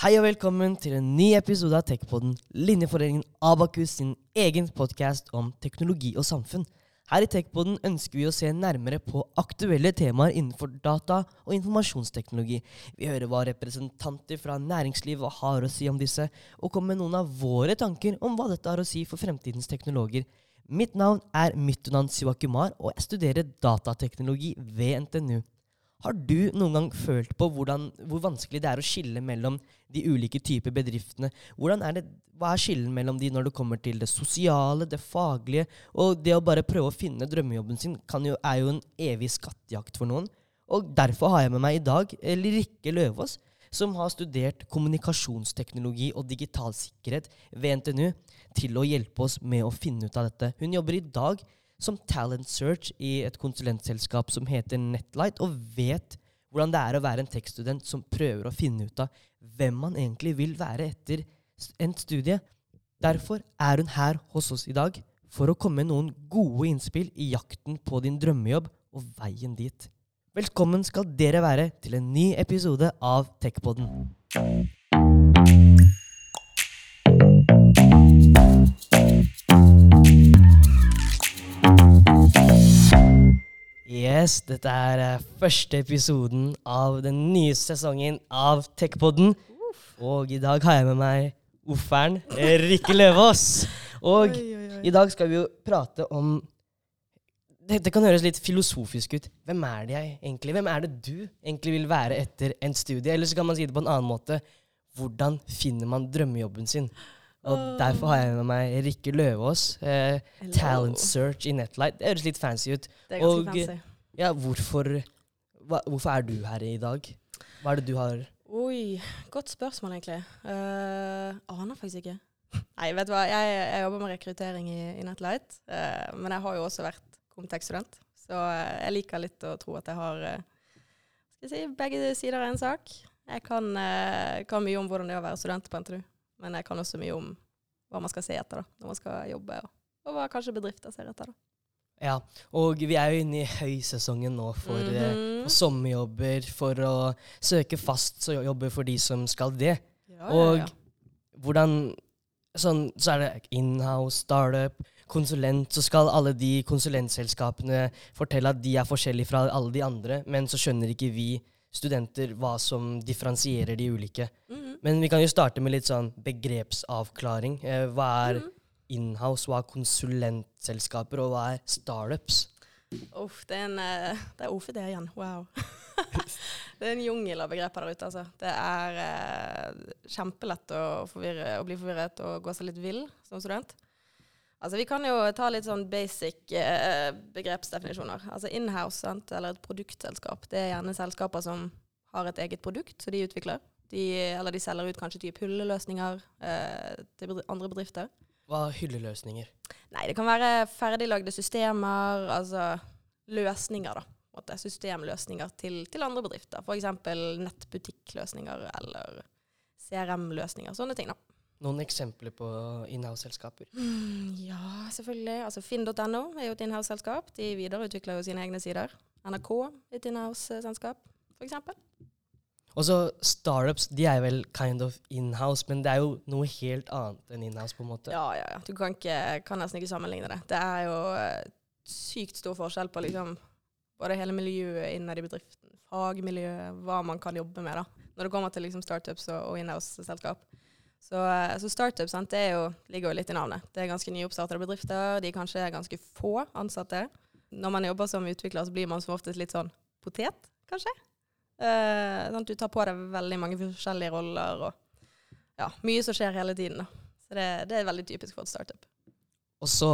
Hei og velkommen til en ny episode av Techpodden, Linjeforeningen Abakus sin egen podkast om teknologi og samfunn. Her i Techpodden ønsker vi å se nærmere på aktuelle temaer innenfor data og informasjonsteknologi. Vi hører hva representanter fra næringslivet har å si om disse, og kommer med noen av våre tanker om hva dette har å si for fremtidens teknologer. Mitt navn er Myttunan Siwakumar, og jeg studerer datateknologi ved NTNU. Har du noen gang følt på hvordan, hvor vanskelig det er å skille mellom de ulike typer bedriftene? Er det, hva er skillen mellom de når det kommer til det sosiale, det faglige? Og det å bare prøve å finne drømmejobben sin jo, er jo en evig skattejakt for noen. Og derfor har jeg med meg i dag Rikke Løvaas, som har studert kommunikasjonsteknologi og digital sikkerhet ved NTNU, til å hjelpe oss med å finne ut av dette. Hun jobber i dag som talent search i et konsulentselskap som heter Netlight, og vet hvordan det er å være en tekststudent som prøver å finne ut av hvem man egentlig vil være etter endt studie. Derfor er hun her hos oss i dag for å komme med noen gode innspill i jakten på din drømmejobb og veien dit. Velkommen skal dere være til en ny episode av Techpodden. Yes, dette er uh, første episoden av den nye sesongen av Techpodden. Og i dag har jeg med meg offeren Rikke Løvaas. Og oi, oi, oi. i dag skal vi jo prate om Dette det, kan høres litt filosofisk ut. Hvem er det jeg egentlig? Hvem er det du egentlig vil være etter en studie? Eller så kan man si det på en annen måte. Hvordan finner man drømmejobben sin? Og derfor har jeg med meg Rikke Løvaas. Eh, talent search i Netlight. Det høres litt fancy ut. Det er ganske Og, fancy. Ja, hvorfor, hva, hvorfor er du her i dag? Hva er det du har Oi, godt spørsmål, egentlig. Uh, aner faktisk ikke. Nei, vet du hva. Jeg, jeg jobber med rekruttering i, i Netlight. Uh, men jeg har jo også vært Comtex-student. så uh, jeg liker litt å tro at jeg har skal jeg si, begge sider av en sak. Jeg kan, kan mye om hvordan det er å være student på NTNU. Men jeg kan også mye om hva man skal se etter da, når man skal jobbe, og, og hva kanskje bedrifter ser etter. da. Ja, og vi er jo inne i høysesongen nå for, mm -hmm. for sommerjobber, for å søke fast jobber for de som skal det. Ja, og ja, ja. hvordan sånn, Så er det inhouse, startup, konsulent. Så skal alle de konsulentselskapene fortelle at de er forskjellige fra alle de andre, men så skjønner ikke vi studenter hva som differensierer de ulike. Mm -hmm. Men vi kan jo starte med litt sånn begrepsavklaring. Eh, hva er mm -hmm. inhouse, hva er konsulentselskaper, og hva er startups? Uff, det er en uh, Det er OFD igjen. Wow. det er en jungel av begreper der ute, altså. Det er eh, kjempelett å, forvirre, å bli forvirret og gå seg litt vill som student. Altså, vi kan jo ta litt sånn basic eh, begrepsdefinisjoner. Altså inhouse, sant, eller et produktselskap. Det er gjerne selskaper som har et eget produkt som de utvikler. De, eller de selger ut kanskje type hylleløsninger eh, til andre bedrifter. Hva er hylleløsninger? Nei, det kan være ferdiglagde systemer, altså løsninger, da. Måte, systemløsninger til, til andre bedrifter. F.eks. nettbutikkløsninger eller CRM-løsninger. Sånne ting, da. Noen eksempler på inhouse-selskaper? Mm, ja, selvfølgelig. Altså Finn.no er jo et inhouse-selskap. De videreutvikler jo sine egne sider. NRK er et inhouse-selskap, f.eks. Og så startups, de er vel kind of inhouse, men det er jo noe helt annet enn inhouse, på en måte. Ja, ja, ja. Du kan, ikke, kan nesten ikke sammenligne det. Det er jo uh, sykt stor forskjell på liksom både hele miljøet innad i bedriften, fagmiljøet, hva man kan jobbe med, da. Når det kommer til liksom startups og, og inhouse-selskap. Så, eh, så startup sant, det jo, ligger jo litt i navnet. Det er ganske nyoppstartede bedrifter. De kanskje er ganske få ansatte. Når man jobber som utvikler, så blir man som oftest litt sånn potet, kanskje. Uh, sant, du tar på deg veldig mange forskjellige roller, og ja, mye som skjer hele tiden. Da. Så det, det, er veldig typisk for et startup. Og så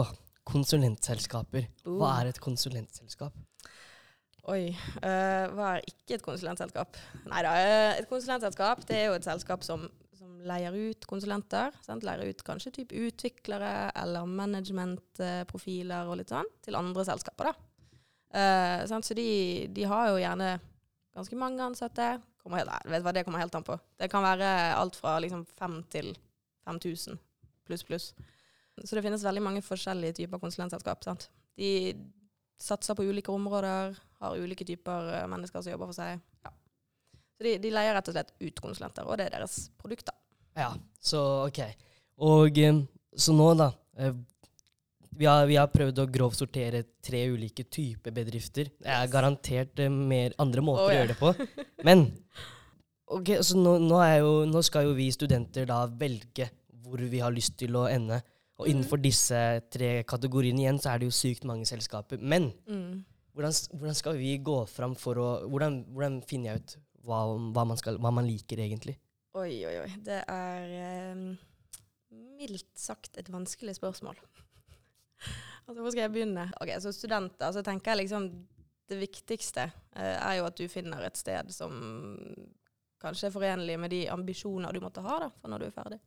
konsulentselskaper. Hva uh. er et konsulentselskap? Oi. Uh, hva er ikke et konsulentselskap? Nei da, et konsulentselskap det er jo et selskap som leier ut konsulenter. Sant? Leier ut kanskje type utviklere eller managementprofiler og litt sånn til andre selskaper. da. Uh, så de, de, har jo gjerne ganske mange ansatte. Helt, vet hva det kommer helt an på. Det kan være alt fra liksom 5 til 5000 pluss, pluss. Så det finnes veldig mange forskjellige typer konsulentselskap. Sant? De satser på ulike områder, har ulike typer mennesker som jobber for seg. Ja. Så de, de leier rett og slett ut konsulenter, og det er deres produkter. Ja, så ok. Og eh, så nå, da. eh, vi har, vi har prøvd å grovt sortere tre ulike typer bedrifter. Det er garantert eh, mer andre måter Å, å gjøre det på. Men ok, så nå, nå, jo, nå skal jo vi studenter da velge hvor vi har lyst til å ende. Og Mhm. innenfor disse tre kategoriene igjen, så er det jo sykt mange selskaper. Men Mm. hvordan, hvordan skal vi gå fram for å Hvordan, hvordan finner jeg ut hva, hva, man skal, hva man liker, egentlig? Oi, oi, oi. Det er eh, mildt sagt et vanskelig spørsmål. altså, hvor skal jeg begynne? Ok, Så studenter, så tenker jeg liksom det viktigste eh, er jo at du finner et sted som kanskje er forenlig med de ambisjoner du måtte ha da, for når du er ferdig.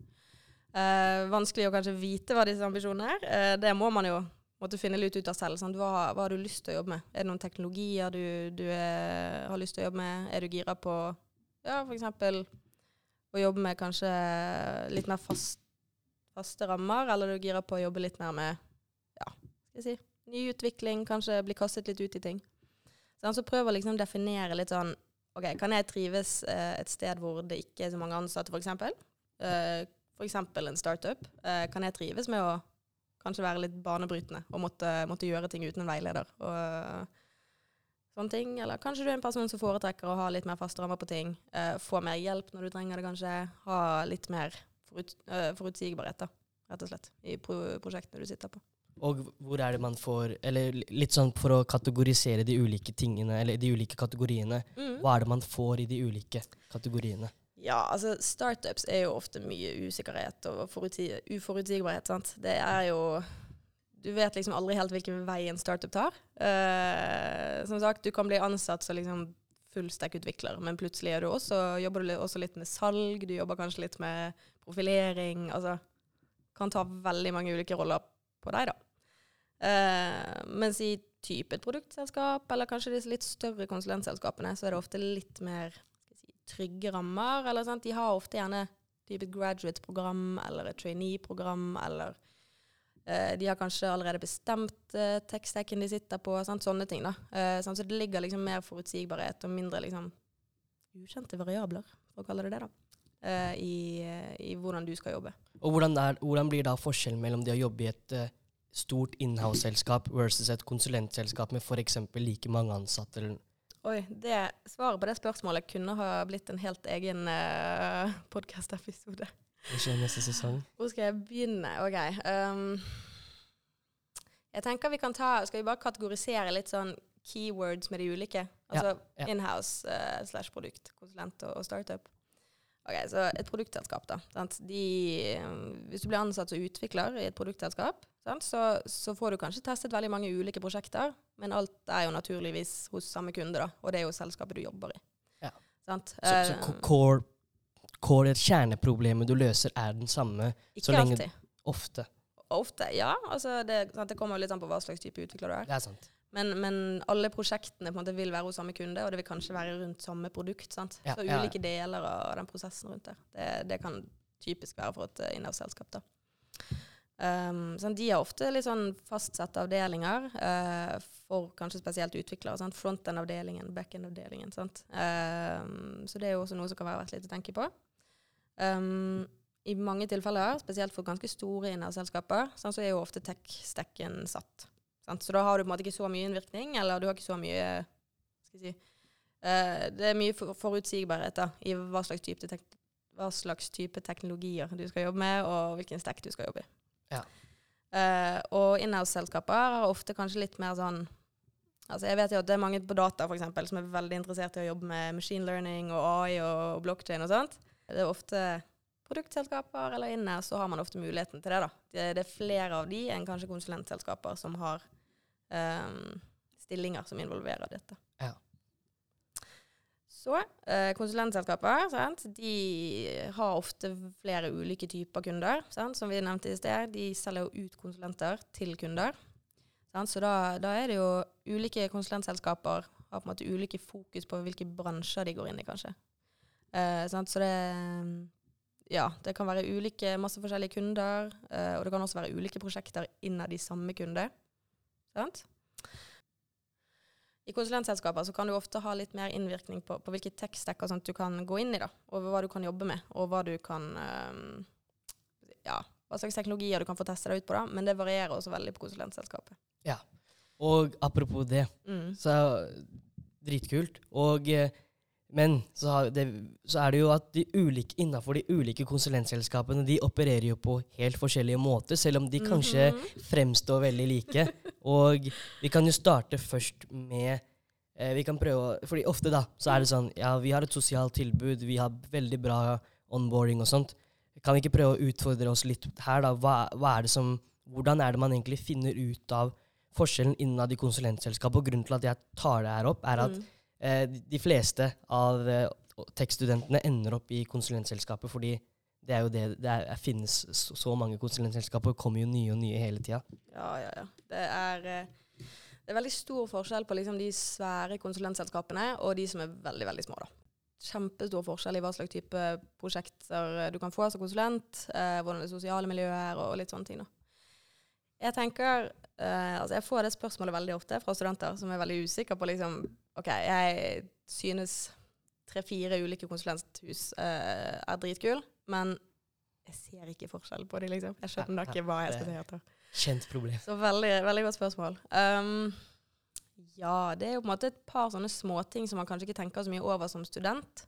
Eh, vanskelig å kanskje vite hva disse ambisjonene er. Eh, det må man jo måtte finne litt ut av selv. Sant? Hva, hva har du lyst til å jobbe med? Er det noen teknologier du, du er, har lyst til å jobbe med? Er du gira på ja, for å jobbe med kanskje litt mer fast, faste rammer, eller er du gira på å jobbe litt mer med ja, skal jeg si, nyutvikling, kanskje bli kastet litt ut i ting. Sånn, så prøver å liksom definere litt sånn OK, kan jeg trives eh, et sted hvor det ikke er så mange ansatte, f.eks.? Eh, f.eks. en startup. Eh, kan jeg trives med å kanskje være litt banebrytende og måtte, måtte gjøre ting uten en veileder? Og, sånne ting. Eller kanskje du er en person som foretrekker å ha litt mer faste rammer på ting. Uh, få mer hjelp når du trenger det, kanskje. Ha litt mer forut, uh, forutsigbarhet, da, rett og slett, i pro prosjektene du sitter på. Og hvor er det man får Eller litt sånn for å kategorisere de ulike tingene, eller de ulike kategoriene. Hva er det man får i de ulike kategoriene? Ja, altså startups er jo ofte mye usikkerhet og uforutsigbarhet. sant? Det er jo Du vet liksom aldri helt hvilken vei en startup tar. Eh, som sagt, du kan bli ansatt som liksom fullstack-utvikler, men plutselig er du også, jobber du også litt med salg, du jobber kanskje litt med profilering. Altså kan ta veldig mange ulike roller på deg, da. Eh, mens i type et produktselskap, eller kanskje disse litt større konsulentselskapene, så er det ofte litt mer si, trygge rammer. Eller, sant? De har ofte gjerne type graduate-program eller et trainee-program, eller de har kanskje allerede bestemt uh, tech-stacken de sitter på, sant? sånne ting. da. Eh, sant? Så det ligger liksom mer forutsigbarhet og mindre liksom ukjente variabler, for å kalle det det, da. eh, i, eh, i hvordan du skal jobbe. Og hvordan, er, hvordan blir da forskjellen mellom det å jobbe i et eh, stort inhouse-selskap versus et konsulentselskap med f.eks. like mange ansatte? Eller, Oi, det, Svaret på det spørsmålet kunne ha blitt en helt egen uh, podkast-episode. Ikke neste sesong? Hvor skal jeg begynne? Ok. Um, jeg tenker vi kan ta Skal vi bare kategorisere litt sånn keywords med de ulike? Altså ja. inhouse uh, slash produkt, konsulent og, og startup. Ok, Så et produktselskap, da. De, eh, hvis du blir ansatt som utvikler i et produktselskap? Så, så får du kanskje testet veldig mange ulike prosjekter, men alt er jo naturligvis hos samme kunde, da. Og det er jo selskapet du jobber i. Ja. Sant? Så, så Eh, core, core kjerneproblemet du løser, er den samme ikke alltid. ofte. Ofte, ja. Altså det, sant? det kommer litt an på hva slags type utvikler du er. Det er sant. Men, men alle prosjektene på en måte vil være hos samme kunde, og det vil kanskje være rundt samme produkt. sant? Ja, så ja, ja. ulike deler av den prosessen rundt der. Det, det kan typisk være for et uh, inhouse-selskap. da. Um, sånn, de har ofte litt sånn fastsatte avdelinger uh, for kanskje spesielt utviklere. sant? Frontend-avdelingen, backend-avdelingen. Um, så det er jo også noe som kan være verdt litt å tenke på. Um, I mange tilfeller, spesielt for ganske store inhouse-selskaper, sånn, så er jo ofte tech-stekken satt. Sant? Så da har du på en måte ikke så mye innvirkning, eller du har ikke så mye skal jeg si, uh, Det er mye for, forutsigbarhet da, i hva slags, type hva slags type teknologier du skal jobbe med, og hvilken stekk du skal jobbe i. Ja. Uh, og inhouse-selskaper har ofte kanskje litt mer sånn Altså jeg vet jo at det er mange på data for eksempel, som er veldig interessert i å jobbe med machine learning og AI og blockchain og sånt. Det er ofte produktselskaper eller inne, så har man ofte muligheten til det. da. Det, det er flere av de enn kanskje konsulentselskaper som har um, stillinger som involverer dette. Ja. Så eh, konsulentselskaper sant? de har ofte flere ulike typer kunder. Sant? Som vi nevnte i sted, de selger jo ut konsulenter til kunder. Sant? Så da, da er det jo ulike konsulentselskaper har på en måte ulike fokus på hvilke bransjer de går inn i, kanskje. Eh, sant? Så det ja, det kan være ulike, masse forskjellige kunder, eh, og det kan også være ulike prosjekter innad i samme kunde. Sant? i konsulentselskaper så kan du ofte ha litt mer innvirkning på, på hvilke tekstdekker du kan gå inn i, da, og hva du kan jobbe med, og hva du kan um, Ja, hva slags teknologier du kan få teste deg ut på, da. Men det varierer også veldig på konsulentselskapet. Ja, Og apropos det, Mm. så dritkult. Og, eh, men så, har det, så er det jo at de ulike, innenfor de ulike konsulentselskapene de opererer jo på helt forskjellige måter, selv om de kanskje Mhm. fremstår veldig like. Og vi kan jo starte først med eh, Vi kan prøve Fordi ofte da, så er det sånn Ja, vi har et sosialt tilbud, vi har veldig bra onboarding og sånt. Kan vi ikke prøve å utfordre oss litt her, da? Hva, hva er det som Hvordan er det man egentlig finner ut av forskjellen innad i konsulentselskapet? Og grunnen til at jeg tar det her opp, er at Mm. Eh, de- fleste av eh, tekststudentene ender opp i konsulentselskapet fordi det er jo det, det er, finnes så, så mange konsulentselskaper, og kommer jo nye og nye hele tida. Ja, ja, ja. Det er, eh, det er veldig stor forskjell på liksom de svære konsulentselskapene og de som er veldig, veldig små. da. Kjempestor forskjell i hva slags type prosjekter du kan få som konsulent, eh, hvordan det sosiale miljøet er og litt sånne ting. da. Jeg tenker, Uh, altså jeg får det spørsmålet veldig ofte fra studenter som er veldig usikre på liksom, ok, jeg synes tre-fire ulike konsulenthus uh, er dritkul, men jeg ser ikke forskjell på dem, liksom. Jeg skjønner ikke hva jeg skal se etter. Kjent problem. Så veldig, veldig godt spørsmål. Um, ja, det er jo på en måte et par sånne småting som man kanskje ikke tenker så mye over som student.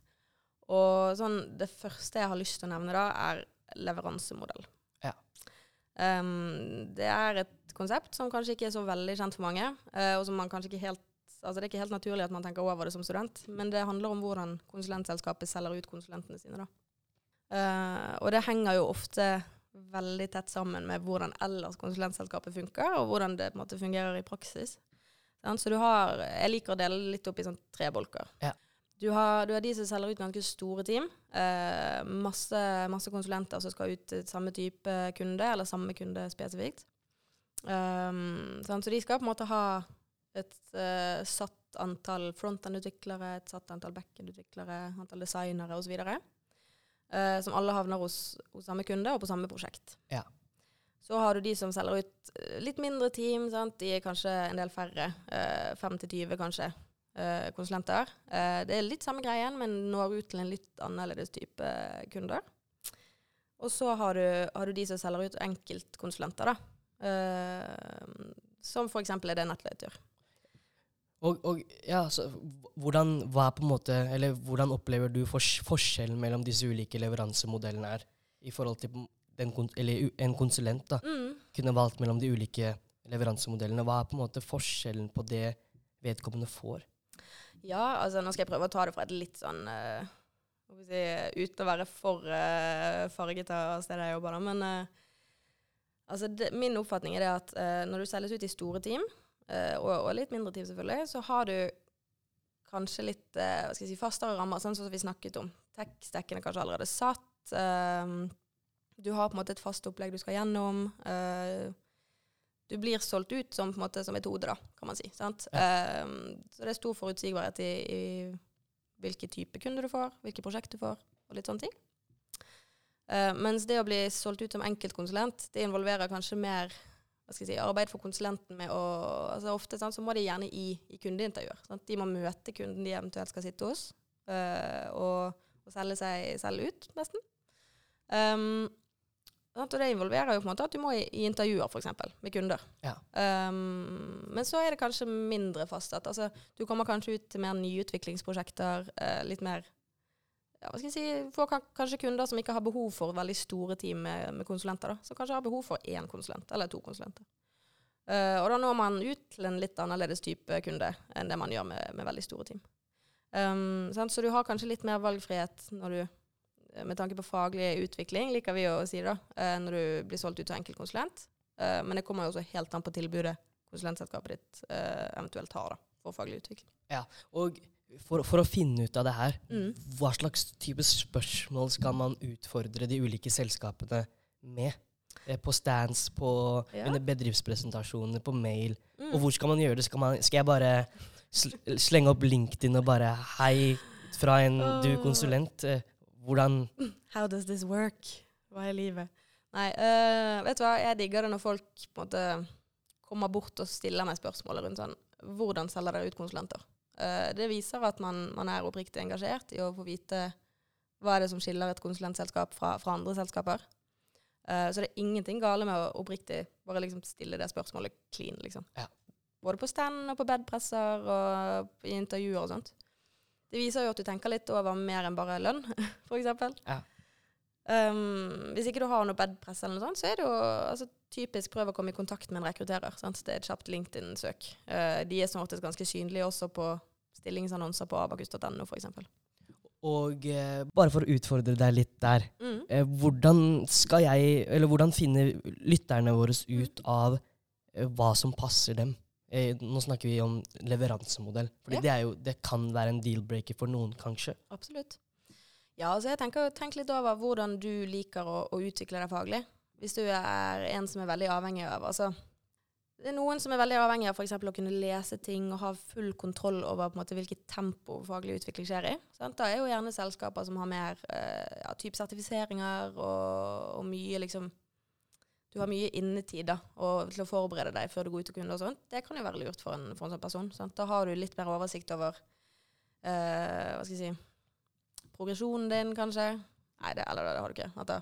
Og sånn, det første jeg har lyst til å nevne da, er leveransemodell. Um, det er et konsept som kanskje ikke er så veldig kjent for mange, uh, og som man kanskje ikke helt Altså det er ikke helt naturlig at man tenker over det som student, men det handler om hvordan konsulentselskapet selger ut konsulentene sine. da. Uh, og det henger jo ofte veldig tett sammen med hvordan ellers konsulentselskapet funker, og hvordan det på en måte fungerer i praksis. Så du har, Jeg liker å dele litt opp i sånn tre bolker. Ja. Du, har, du har de som selger ut ganske store team. Eh, masse, masse konsulenter som skal ut til samme type kunde, eller samme kunde spesifikt. Um, sånn, så de skal på en måte ha et uh, satt antall front-end-utviklere, et satt antall backend-utviklere, antall designere osv. Uh, som alle havner hos, hos samme kunde og på samme prosjekt. Ja. Så har du de som selger ut eh, litt mindre team. Sant? De er kanskje en del færre. Uh, 5 til 20 kanskje, eh, konsulenter. Eh, det er litt samme greien, men når ut til en litt annerledes type kunder. Og så har du, har du de som selger ut enkeltkonsulenter, da. som som f.eks. er det Nettletur. Og, og ja, så hvordan, hva er på en måte, eller hvordan opplever du fors forskjellen mellom disse ulike leveransemodellene er, i forhold til den, eller en konsulent da, Mm. kunne valgt mellom de ulike leveransemodellene? Hva er på en måte forskjellen på det vedkommende får? Ja, altså nå skal jeg prøve å ta det fra et litt sånn uh, si, Uten å være for uh, farget av stedet jeg jobber, da. Men uh, altså det, min oppfatning er det at uh, når du selges ut i store team, og, og litt mindre team selvfølgelig, så har du kanskje litt hva skal jeg si, fastere rammer, sånn som vi snakket om. Tekstdekkene er kanskje allerede satt. du har på en måte et fast opplegg du skal gjennom. eh, du blir solgt ut som, måte, som et hode, da, kan man si. Sant? Um, så det er stor forutsigbarhet i, i hvilke type kunder du får, hvilke prosjekt du får, og litt sånne ting. Uh, mens det å bli solgt ut som enkeltkonsulent, det involverer kanskje mer si, arbeid for konsulenten med å altså Ofte sant, så må de gjerne i, i kundeintervjuer. Sant? De må møte kunden de eventuelt skal sitte hos, uh, og, og selge seg selv ut, nesten. Um? Og det involverer jo på en måte at du må i, i intervjuer eksempel, med kunder. Ja. Um, men så er det kanskje mindre fastsatt. Altså, du kommer kanskje ut til mer nyutviklingsprosjekter. Uh, litt mer ja, hva skal jeg si, Får kanskje kunder som ikke har behov for veldig store team med, med konsulenter. da, Som kanskje har behov for én konsulent eller to konsulenter. Uh, og da når man ut til en litt annerledes type kunde enn det man gjør med, med veldig store team. Um, sant? Så du har kanskje litt mer valgfrihet når du med tanke på faglig utvikling, liker vi å si da, eh, når du blir solgt ut som enkeltkonsulent. Eh, Men det kommer jo også helt an på tilbudet konsulentselskapet ditt eh, eventuelt har da, for faglig utvikling. Ja, Og for, for å finne ut av det her, Mm. hva slags type spørsmål skal man utfordre de ulike selskapene med? På stands, på Ja. bedriftspresentasjoner, på mail. Mm. Og hvor skal man gjøre det? Skal, man, skal jeg bare sl slenge opp LinkedIn og bare Hei, fra en du konsulent. Hvordan How does this work? Hva er livet? Nei, uh, vet du hva, jeg digger det når folk på en måte kommer bort og stiller meg spørsmål rundt sånn hvordan selger dere ut konsulenter? Uh, det viser at man, man, er oppriktig engasjert i å få vite hva er det som skiller et konsulentselskap fra, fra andre selskaper. Uh, så det er ingenting gale med å oppriktig bare liksom stille det spørsmålet clean. liksom. Ja. Både på stand og på bedpresser og i intervjuer og sånt. Det viser jo at du tenker litt over mer enn bare lønn, f.eks. Ja. Um, hvis ikke du har noe bedpress, eller noe sånt, så er det jo altså, typisk prøv å komme i kontakt med en rekrutterer. Sant? Det er et kjapt LinkedIn-søk. Uh, de er som oftest ganske synlige også på stillingsannonser på abakus.no, f.eks. Og eh, bare for å utfordre deg litt der. Mm. Eh, hvordan skal jeg, eller hvordan finner lytterne våre ut av eh, hva som passer dem? Eh, nå snakker vi om leveransemodell. Fordi Ja. det, jo, det kan være en deal-breaker for noen, kanskje. Absolutt. Ja, altså jeg tenker tenk litt over hvordan du liker å, å utvikle deg faglig. Hvis du er en som er veldig avhengig av altså, Det er noen som er veldig avhengig av f.eks. å kunne lese ting og ha full kontroll over på en måte, hvilket tempo faglig utvikling skjer i. Sant? Da er jo gjerne selskaper som har mer eh, ja, type sertifiseringer og, og mye liksom Du har mye innetid da, og, til å forberede deg før du går ut til kunder og sånt. Det kan jo være lurt for en, for en sånn person. Sant? Da har du litt mer oversikt over eh, Hva skal jeg si progresjonen din, kanskje. Nei, det, eller det har du ikke. At da,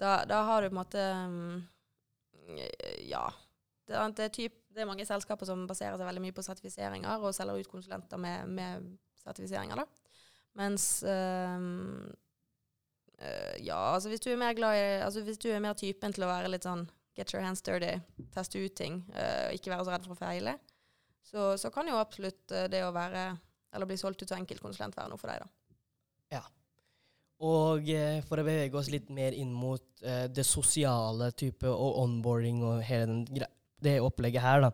da, da har du på en måte mm, Ja. Det, det, er typ, det er mange selskaper som baserer seg veldig mye på sertifiseringer og selger ut konsulenter med, med sertifiseringer. da. Mens øhm, øh, Ja, altså hvis du er mer glad i Altså hvis du er mer typen til å være litt sånn get your hands dirty, teste ut ting, uh, ikke være så redd for å feile, så, så kan jo absolutt øh, det å være eller bli solgt ut som enkeltkonsulent være noe for deg, da. Ja. Og eh, for å bevege oss litt mer inn mot eh, det sosiale type og onboarding og hele den, det opplegget her, da.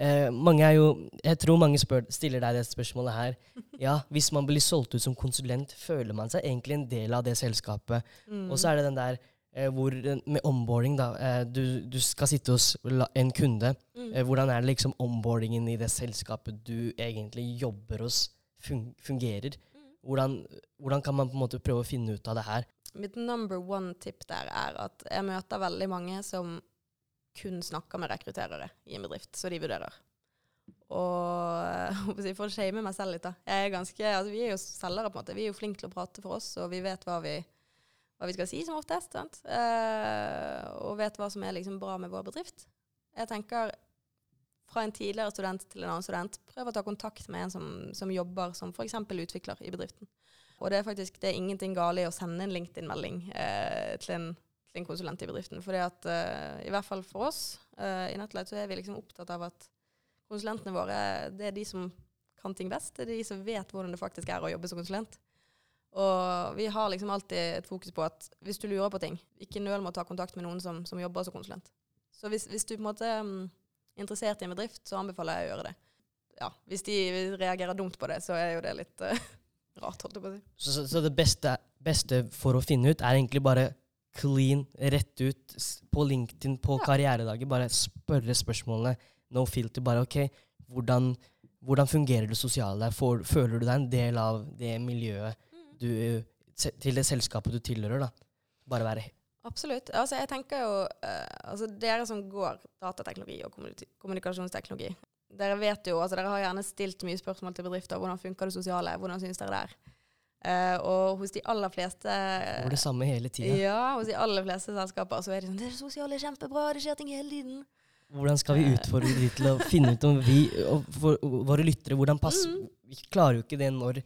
Eh, mange er jo Jeg tror mange spør, stiller deg det spørsmålet her. Ja, hvis man blir solgt ut som konsulent, føler man seg egentlig en del av det selskapet. Mm. Og så er det den der eh, hvor med onboarding, da. Eh, du, du skal sitte hos en kunde. Mm. Eh, hvordan er det liksom onboardingen i det selskapet du egentlig jobber hos, fun fungerer? Mm. Hvordan, hvordan kan man på en måte prøve å finne ut av det her? Mitt number one tip der er at jeg møter veldig mange som kun snakker med rekrutterere i en bedrift, så de vurderer. Og for å shame meg selv litt, da. Jeg er ganske, altså, vi er jo selgere, på en måte. Vi er jo flinke til å prate for oss, og vi vet hva vi, hva vi skal si som oftest. Eh, og vet hva som er liksom bra med vår bedrift. Jeg tenker fra en tidligere student til en annen student, prøv å ta kontakt med en som, som jobber som f.eks. utvikler i bedriften. Og det er faktisk det er ingenting galt i å sende en LinkedIn-melding eh, til, en, en konsulent i bedriften. Fordi at uh, i hvert fall for oss uh, i Netlight så er vi liksom opptatt av at konsulentene våre det er de som kan ting best. Det er de som vet hvordan det faktisk er å jobbe som konsulent. Og vi har liksom alltid et fokus på at hvis du lurer på ting, ikke nøl med å ta kontakt med noen som, som jobber som konsulent. Så hvis, hvis du på en måte er mm, interessert i en bedrift, så anbefaler jeg å gjøre det. Ja, Hvis de reagerer dumt på det, så er jo det litt uh, rart, holdt jeg på å si. Så, så, så det beste, beste for å finne ut er egentlig bare clean, rett ut på LinkedIn, på Ja. karrieredager. Bare spørre spørsmålene. No filter. Bare OK, hvordan, hvordan fungerer det sosiale der? Får- Føler du deg en del av det miljøet du, til det selskapet du tilhører? da? Bare være Absolutt. Altså, jeg tenker jo uh, altså Dere som går datateknologi og kommunikasjonsteknologi, dere vet jo, altså dere har gjerne stilt mye spørsmål til bedrifter. Hvordan funker det sosiale? Hvordan syns dere det er? Eh, og hos de aller fleste Får det samme hele tida. Ja, hos de aller fleste selskaper så er det sånn Det sosiale er kjempebra, det skjer ting hele tiden. Hvordan skal vi utfordre de til å finne ut om vi og for, våre lyttere hvordan passer mm -hmm. Vi klarer jo ikke det når,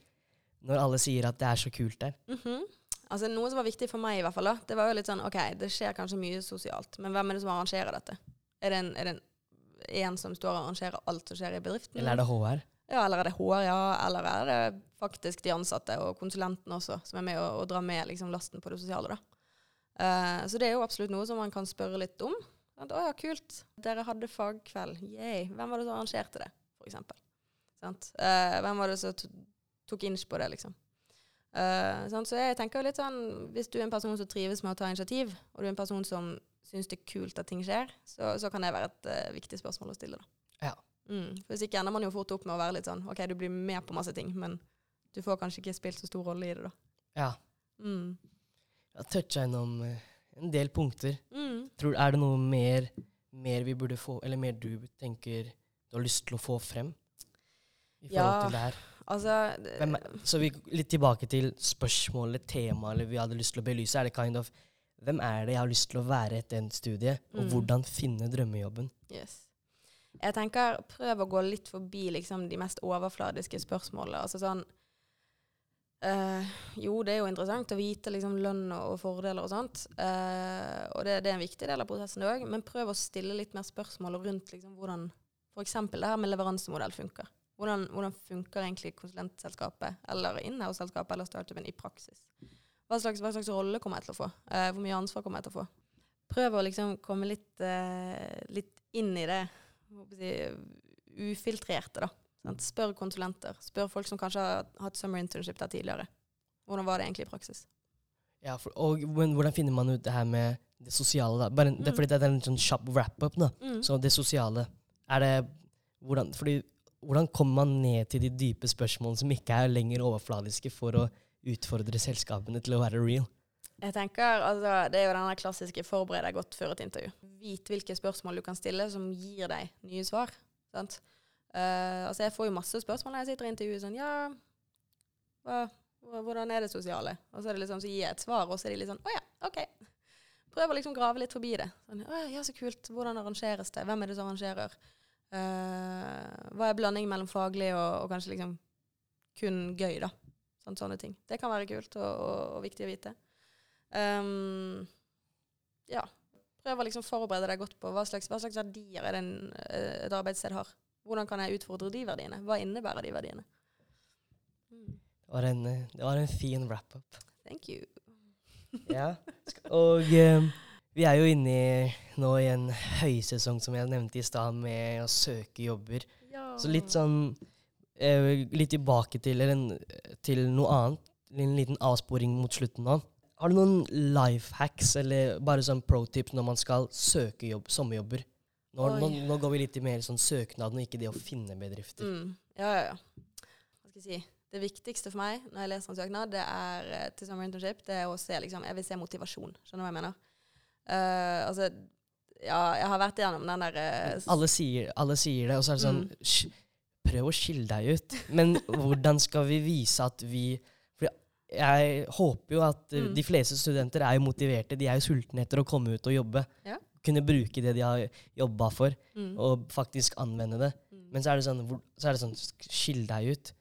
når alle sier at det er så kult der. Mhm. Altså Noe som var viktig for meg, i hvert fall, da, det var jo litt sånn OK, det skjer kanskje mye sosialt, men hvem er det som arrangerer dette? Er det en, er det en, en som står og arrangerer alt som skjer i bedriften? Eller er det HR? Ja, eller er det HR, ja, eller er det faktisk de ansatte og konsulentene også, som er med å, å dra med liksom, lasten på det sosiale, da. Uh, så det er jo absolutt noe som man kan spørre litt om. At Å ja, kult. Dere hadde fagkveld. Yay. Hvem var det som arrangerte det, for eksempel? Eh, hvem var det som tok inch på det, liksom? Uh? Så jeg tenker jo litt sånn, hvis du er en person som trives med å ta initiativ, og du er en person som syns det er kult at ting skjer, så, så kan det være et uh, viktig spørsmål å stille, da. Ja. Mm. For Hvis ikke ender man jo fort opp med å være litt sånn OK, du blir med på masse ting, men du får kanskje ikke spilt så stor rolle i det, da. Ja. Mm. Jeg toucha innom eh, en del punkter. Mm. Tror, er det noe mer, mer vi burde få, eller mer du tenker du har lyst til å få frem? I forhold Ja. til det her. Altså det- Hvem så vi, litt tilbake til spørsmålet, temaet eller vi hadde lyst til å belyse. er det kind of, Hvem er det jeg har lyst til å være etter en studie, og Mm. hvordan finne drømmejobben? Yes. Jeg tenker prøv å gå litt forbi liksom, de mest overfladiske spørsmålene. Altså sånn eh, Jo, det er jo interessant å vite liksom, lønn og, fordeler og sånt. eh, og det, det er en viktig del av prosessen òg. Men prøv å stille litt mer spørsmål rundt liksom, hvordan f.eks. det her med leveransemodell funker. Hvordan, hvordan funker egentlig konsulentselskapet eller inhouse-selskapet eller startupen i praksis? Hva slags, hva slags rolle kommer jeg til å få? Uh, hvor mye ansvar kommer jeg til å få? Prøv å liksom komme litt, litt inn i det si, ufiltrerte, da. Sant? Spør konsulenter. Spør folk som kanskje har hatt summer internship der tidligere. Hvordan var det egentlig i praksis? Ja, for, og men, Hvordan finner man ut det her med det sosiale? da? Bare, det er Mm. fordi det er en sånn kjapp wrap-up. da. Så det sosiale, er det hvordan, fordi, hvordan kommer man ned til de dype spørsmålene som ikke er lenger overfladiske, for å utfordre selskapene til å være real? Jeg tenker, altså, Det er jo den klassiske 'forbered deg godt før et intervju'. Vit hvilke spørsmål du kan stille som gir deg nye svar. sant? Uh, altså Jeg får jo masse spørsmål når jeg sitter i intervjuet sånn, ja, hva, hvordan er det sosiale? Og så liksom, så gir jeg et svar, og så er de litt sånn 'Å ja, OK'. Prøv å liksom grave litt forbi det. Sånn, ja, så kult. Hvordan arrangeres det? Hvem er det som arrangerer?' Uh, hva er blandingen mellom faglig og, og kanskje liksom kun gøy, da? Sånn, sånne ting. Det kan være kult og, og, og viktig å vite. Um, ja. Prøv å liksom forberede deg godt på hva slags, hva slags verdier er det en, eh, et arbeidssted har. Hvordan kan jeg utfordre de verdiene? Hva innebærer de verdiene? Mm. Det var en, det var en fin wrap-up. Thank you. Ja. Og um, vi er jo inne i, nå i en høysesong, som jeg nevnte i stad, med å søke jobber. Ja. Så litt sånn eh, Litt tilbake til, eller en, til noe annet. En liten avsporing mot slutten nå. Har du noen life hacks eller bare sånn pro tips når man skal søke jobb, sommerjobber? Nå, nå, nå går vi litt i mer sånn søknaden, og ikke det å finne bedrifter. Mm. Ja, ja, ja. Hva skal jeg si? Det viktigste for meg når jeg leser en søknad, det er eh, til summer internship, det er å se liksom, Jeg vil se motivasjon. Skjønner du hva jeg mener? Uh, altså, ja, jeg har vært igjennom den der uh, Alle alle sier det, og så er det sånn Mm. Prøv å skille deg ut. Men hvordan skal vi vise at vi jeg håper jo at eh, Mm. de fleste studenter er jo motiverte. De er jo sultne etter å komme ut og jobbe. Ja. Kunne bruke det de har jobba for, mm. og faktisk anvende det. Mm. Men så er det sånn, så er det sånn Skill deg ut.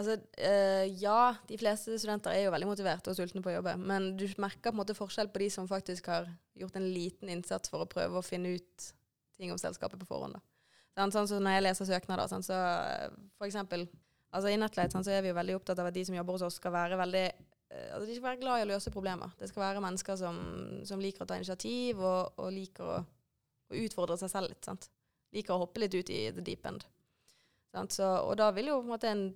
Altså, øh, ja, de fleste studenter er jo veldig motiverte og sultne på å jobbe, men du merker på en måte forskjell på de som faktisk har gjort en liten innsats for å prøve å finne ut ting om selskapet på forhånd. Da. Sånn, sånn så når jeg leser søknader, sånn, så eh, for eksempel altså I Netlight så er vi jo veldig opptatt av at de som jobber hos oss, skal være veldig eh, altså De skal være glad i å løse problemer. Det skal være mennesker som, som liker å ta initiativ og, og liker å, å utfordre seg selv litt. Sant? Liker å hoppe litt ut i the deep end. Så, og da vil jo på en måte en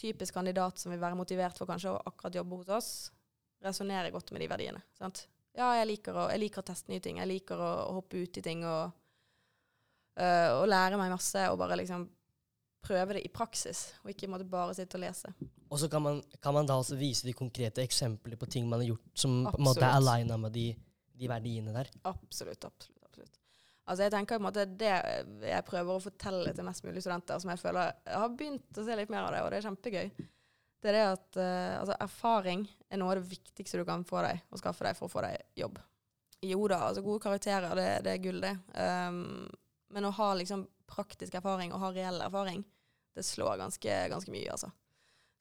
typisk kandidat som vil være motivert for kanskje å akkurat jobbe hos oss, resonnere godt med de verdiene. Sant? Ja, jeg liker, å, jeg liker å teste nye ting. Jeg liker å, å hoppe ut i ting og, øh, og lære meg masse og bare liksom prøve det i praksis, og ikke måtte bare sitte og lese. Og så kan man, kan man da også vise de konkrete eksempler på ting man har gjort som på en måte er Absolutt. aligna med de, de verdiene der. Absolutt, absolutt. absolutt. Altså jeg tenker på en måte Det jeg prøver å fortelle til mest mulig studenter, som jeg føler jeg har begynt å se litt mer av det, og det er kjempegøy, det er det at uh, altså erfaring er noe av det viktigste du kan få deg og skaffe deg for å få deg jobb. Jo da, altså gode karakterer, det, det er gull, det. Um, men å ha liksom praktisk erfaring og har reell erfaring, det slår ganske, ganske mye, altså.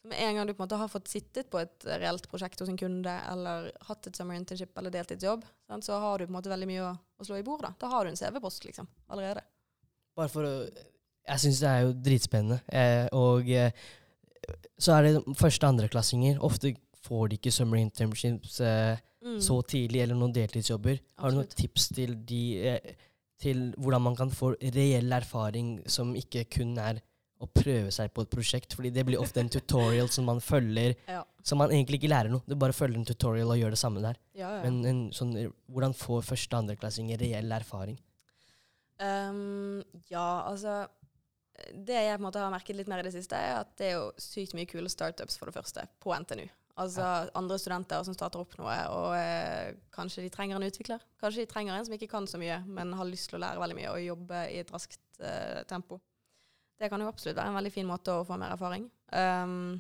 Så med en gang du på en måte har fått sittet på et reelt prosjekt hos en kunde, eller hatt et summer internship eller deltidsjobb, sant, så har du på en måte veldig mye å, å slå i bord. Da Da har du en CV-post, liksom, allerede. Bare for å Jeg syns det er jo dritspennende. Eh, og eh, så er det første- og andreklassinger. Ofte får de ikke summer internships eh, Mm. så tidlig, eller noen deltidsjobber. Har du noen tips til, de, eh, til hvordan man kan få reell erfaring som ikke kun er å prøve seg på et prosjekt? Fordi det blir ofte en tutorial som man følger, Ja. som man egentlig ikke lærer noe. Du bare følger en tutorial og gjør det samme der. Ja, ja. Men en sånn, hvordan får første- og andreklassinger reell erfaring? Um, ja, altså Det jeg på en måte har merket litt mer i det siste, er at det er jo sykt mye kule startups, for det første, på NTNU. Altså andre studenter som starter opp noe, og eh, kanskje de trenger en utvikler. Kanskje de trenger en som ikke kan så mye, men har lyst til å lære veldig mye og jobbe i et raskt eh, tempo. det kan jo absolutt være en veldig fin måte å få mer erfaring. Um,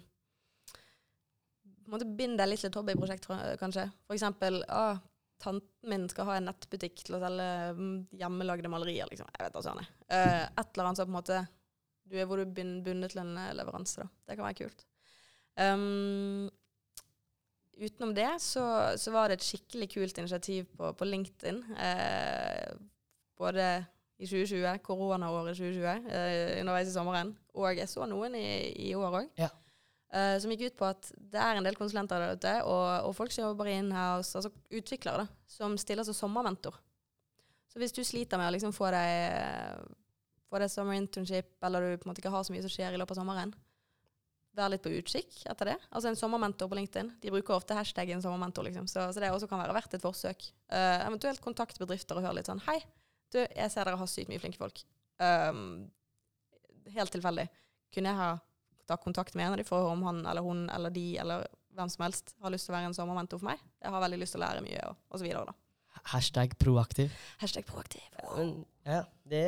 på en måte Bind deg litt til et hobbyprosjekt, kanskje. For eksempel ah, tanten min skal ha en nettbutikk til å selge mm, hjemmelagde malerier. liksom. Jeg vet da søren. Eh, et eller annet som på en måte du er hvor du er bundet til en eh, leveranse. da. Det kan være kult. Um, utenom det så, så var det et skikkelig kult initiativ på, på LinkedIn. Eh, både i 2020, koronaåret 2020, eh, underveis i sommeren. Og jeg så noen i, i år òg. Ja. Eh, som gikk ut på at det er en del konsulenter der ute, og, og folk som jobber inhouse, altså utviklere, da, som stiller som sommermentor. Så hvis du sliter med å liksom få deg få deg summer internship, eller du på en måte ikke har så mye som skjer i løpet av sommeren, vær litt på utkikk etter det. Altså en sommermentor på LinkedIn. De bruker ofte hashtaggen sommermentor, liksom. Så, så det også kan være verdt et forsøk. Uh, eventuelt kontakt bedrifter og høre litt sånn Hei, du, jeg ser dere har sykt mye flinke folk. Um, helt tilfeldig. Kunne jeg ha tatt kontakt med en av de for å høre om han eller hun eller de eller hvem som helst har lyst til å være en sommermentor for meg? Jeg har veldig lyst til å lære mye, og, og så videre, da. Hashtag proaktiv. Hashtag proaktiv. Men, ja, det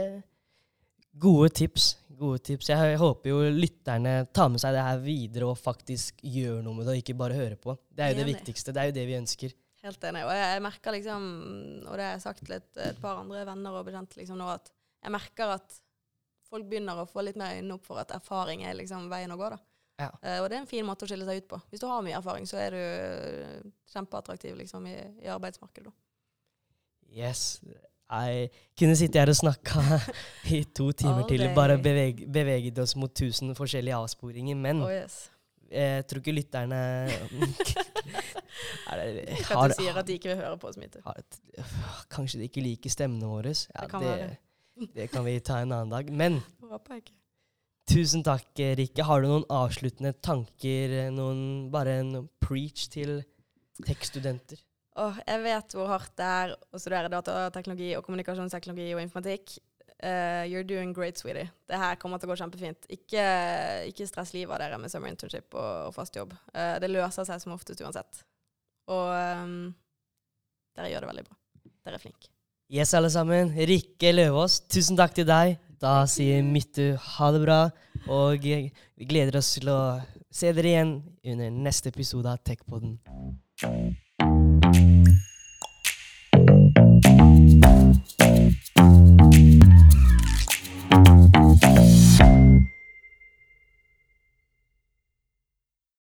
Gode tips. Gode tips. Jeg håper jo lytterne tar med seg det her videre og faktisk gjør noe med det, og ikke bare hører på. Det er jo det viktigste. Det er jo det vi ønsker. Helt enig. Og jeg, merker liksom, og det har jeg sagt til et, et par andre venner og bekjente liksom nå, at jeg merker at folk begynner å få litt mer øynene opp for at erfaring er liksom veien å gå. da. Ja. Uh, og det er en fin måte å skille seg ut på. Hvis du har mye erfaring, så er du kjempeattraktiv liksom, i, i arbeidsmarkedet. da. Yes. Jeg kunne sitte her og snakka i to timer til. Bare beveg, beveget oss mot tusen forskjellige avsporinger. Men Oh, yes. jeg tror ikke lytterne er det, At har, du sier at de ikke vil høre på oss, Mitte. har, Kanskje de ikke liker stemmene våre. Ja, Det kan det, det kan vi ta en annen dag. Men tusen takk, Rikke. Har du noen avsluttende tanker? Noen, bare en preach til tech-studenter? Åh, jeg vet hvor hardt det er å studere datateknologi og kommunikasjonsteknologi og informatikk. Uh, you're doing great, sweetie. Det her kommer til å gå kjempefint. Ikke, ikke stress livet av dere med summer internship og, og fast jobb. Uh, det løser seg som oftest uansett. Og um, dere gjør det veldig bra. Dere er flinke. Yes, alle sammen. Rikke Løvaas, tusen takk til deg. Da sier Myttu ha det bra, og vi gleder oss til å se dere igjen under neste episode av Techpodden.